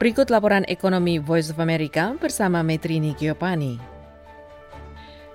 Berikut laporan ekonomi Voice of America bersama Metrini Giopani.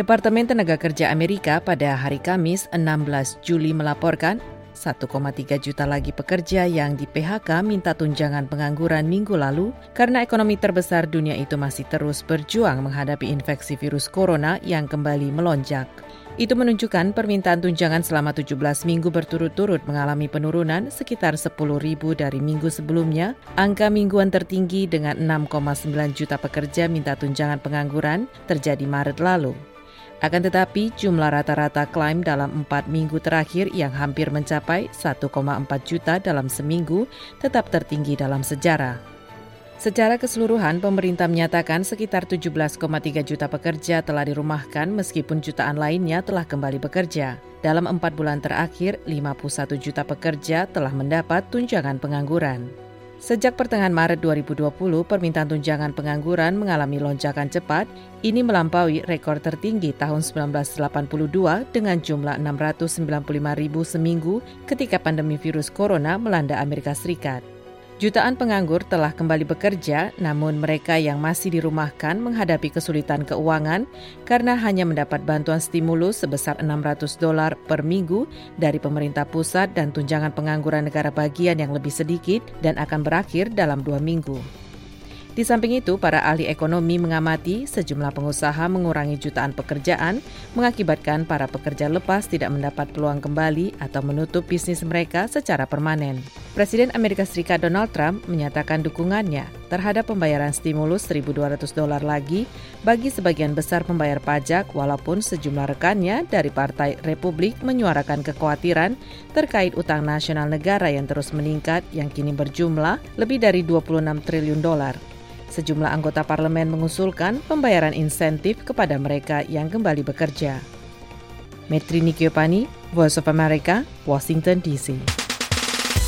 Departemen Tenaga Kerja Amerika pada hari Kamis 16 Juli melaporkan 1,3 juta lagi pekerja yang di PHK minta tunjangan pengangguran minggu lalu karena ekonomi terbesar dunia itu masih terus berjuang menghadapi infeksi virus corona yang kembali melonjak. Itu menunjukkan permintaan tunjangan selama 17 minggu berturut-turut mengalami penurunan sekitar 10 ribu dari minggu sebelumnya. Angka mingguan tertinggi dengan 6,9 juta pekerja minta tunjangan pengangguran terjadi Maret lalu. Akan tetapi, jumlah rata-rata klaim dalam empat minggu terakhir yang hampir mencapai 1,4 juta dalam seminggu tetap tertinggi dalam sejarah. Secara keseluruhan, pemerintah menyatakan sekitar 17,3 juta pekerja telah dirumahkan meskipun jutaan lainnya telah kembali bekerja. Dalam empat bulan terakhir, 51 juta pekerja telah mendapat tunjangan pengangguran. Sejak pertengahan Maret 2020, permintaan tunjangan pengangguran mengalami lonjakan cepat. Ini melampaui rekor tertinggi tahun 1982 dengan jumlah 695 ribu seminggu ketika pandemi virus corona melanda Amerika Serikat. Jutaan penganggur telah kembali bekerja, namun mereka yang masih dirumahkan menghadapi kesulitan keuangan karena hanya mendapat bantuan stimulus sebesar 600 dolar per minggu dari pemerintah pusat dan tunjangan pengangguran negara bagian yang lebih sedikit dan akan berakhir dalam dua minggu. Di samping itu, para ahli ekonomi mengamati sejumlah pengusaha mengurangi jutaan pekerjaan, mengakibatkan para pekerja lepas tidak mendapat peluang kembali atau menutup bisnis mereka secara permanen. Presiden Amerika Serikat Donald Trump menyatakan dukungannya terhadap pembayaran stimulus 1.200 dolar lagi bagi sebagian besar pembayar pajak walaupun sejumlah rekannya dari Partai Republik menyuarakan kekhawatiran terkait utang nasional negara yang terus meningkat yang kini berjumlah lebih dari 26 triliun dolar. Sejumlah anggota parlemen mengusulkan pembayaran insentif kepada mereka yang kembali bekerja. Metri Nikiopani, Voice of America, Washington DC.